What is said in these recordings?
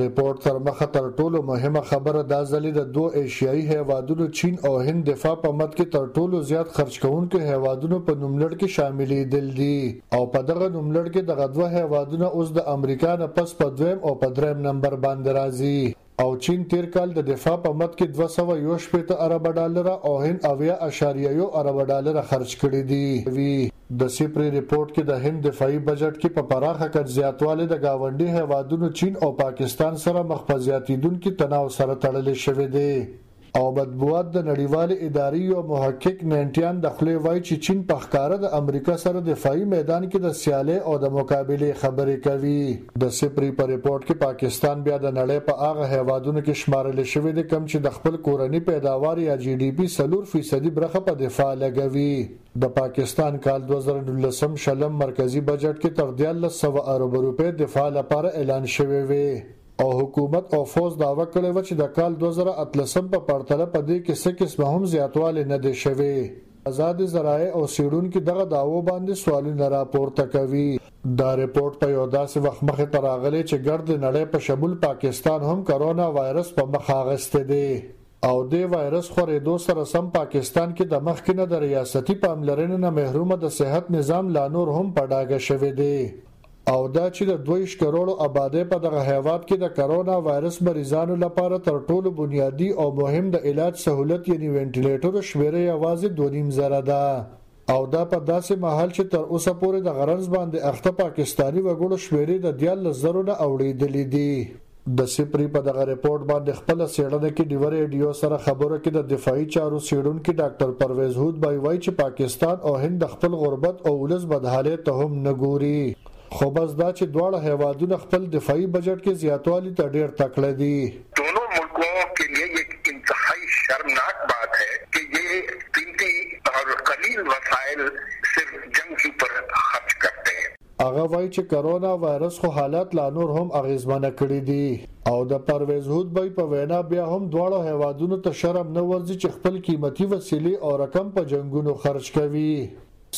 رپورټ تر مخه تر ټولو مهمه خبره دا ځلي د دوو ایشیايي هیوادونو چین او هند دفاع په مد کې تر ټولو زیات خرچ کوونکو هیوادونو په نوملړ کې شاملیدل دي او په دغه نوملړ کې دغه دوه هیوادونه اوس د امریکا نه پس په دویم او په دریم نمبر باندې راځي او چین تیر کال د دفاع په مد کې دوه سوه یو شپېته اربه ډالره او هند اویا اعشاریه یو اربه ډالره خرچ کړي دي. د سیپري رپورټ کې د هند دفاعي بجټ کې په پراخه کچ زیاتوالی د ګاونډي هیوادونو چین او پاکستان سره مخ په زیاتیدونکي تناو سره تړلی شوی دی او مطبوعات د نړیوالې ادارې یو محقق نینټیان د خولې وایي چې چین په ښکاره د امریکا سره دفاعي میدان کې د سیالۍ او د مقابلې خبرې کوي. د سیپري په رپورټ کې پاکستان بیا د نړۍ په هغه هیوادونو کې شمارل شوی دی کوم چې د خپل کورني پیداوار یا جي ډي پي څلور فیصدي برخه په دفاع لګوي. د پاکستان کال دوه زره نولسم شلم مرکزي بجټ کې تر دیارلس سوه اربه روپۍ دفاع لپاره اعلان شوې وې او حکومت او فوځ دعوه کړې وه چې د کال دوه زره اتلسم په پرتله په دې کې څه قسمه هم زیاتوالی نه دی شوی. ازادې ذرایع او څېړونکي دغه دعوو باندې سوالونه راپورته کوي. دا رپورټ په یو داسې وخت مخې ته راغلی چې ګرد نړۍ په شمول پاکستان هم کرونا وایرس په مخه اخیستی دی. او دې وایرس خورېدو سره سم پاکستان کې د مخکې نه د ریاستي پاملرنې نه محرومه د صحت نظام لا نور هم په ډاګه شوی دی او دا چې د دویشت کروړو ابادۍ په دغه هیواد کې د کرونا وایرس مریضانو لپاره تر ټولو بنیادي او مهم د علاج سهولت یعنی وینټیلیټرو شمیره یوازې دوه نیم زره ده. او دا په داسې مهال چې تر اوسه پورې د غرنز باندې اخته پاکستاني وګړو شمېرې د دیارلس زرو نه اوړېدلې دي. د سپري په دغه رپوټ باندې خپله څېړنه کې ډیوه رېډیو سره خبرو کې د دفاعي چارو څېړونکي ډاکټر پروېز هود بای وايي چې پاکستان او هند د خپل غربت او ولس بدحالۍ ته هم نه ګوري. خو بس دا چې دواړه هیوادونه خپل دفاعي بجټ کې زیاتوالي ته ډیر تکړه دي. دونو ملکون کې لیه یک انتهائی شرمناک بات هې کې یه قیمتی اور قلیل وسائل صرف جنګ هی پر خرچ کرتې هې. هغه وایي چې کرونا وایرس خو حالات لا نور هم اغیزمنه کړي دي او د پرویز هود بی په وینا بیا هم دواړو هیوادونو ته شرم نه ورځي چې خپل قیمتی وسیلې او رقم په جنګونو خرچ کوي.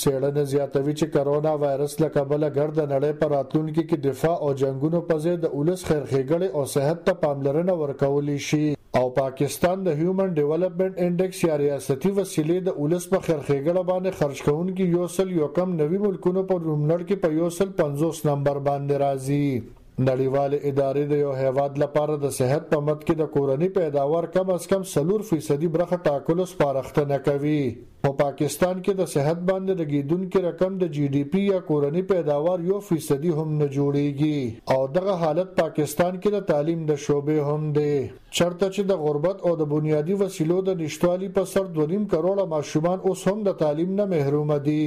څېړنې زیاتوي چې کرونا وایرس له کبله ګرده نړۍ په راتلونکي کې دفاع او جنګونو په ځای د ولس خیر ښېګړې او صحت ته پاملرنه ورکولی شي او پاکستان د هیومن ډیولپمنټ انډیکس یا ریاستي وسیلې د ولس په خیر ښېګړه باندې خرچ کوونکي یو سل یو کم نوي ملکونو په نوملړ کې په یو سل پنځوس نمبر باندې راځي. نړیوالې ادارې د یو هېواد لپاره د صحت په مد کې د کورني پیداوار کم از کم څلور فیصدي برخه ټاکلو سپارښتنه کوي. په پاکستان کې د صحت باندې لګېدونکي رقم د جي ډي پي یا کورني پیداوار یو فیصدي هم نه جوړېږي او دغه حالت پاکستان کې د تعلیم د شعبې هم دی چرته چې د غربت او د بنیادي وسیلو د نشتوالي په سر دوه نیم کروړه ماشومان اوس هم د تعلیم نه محروم دي.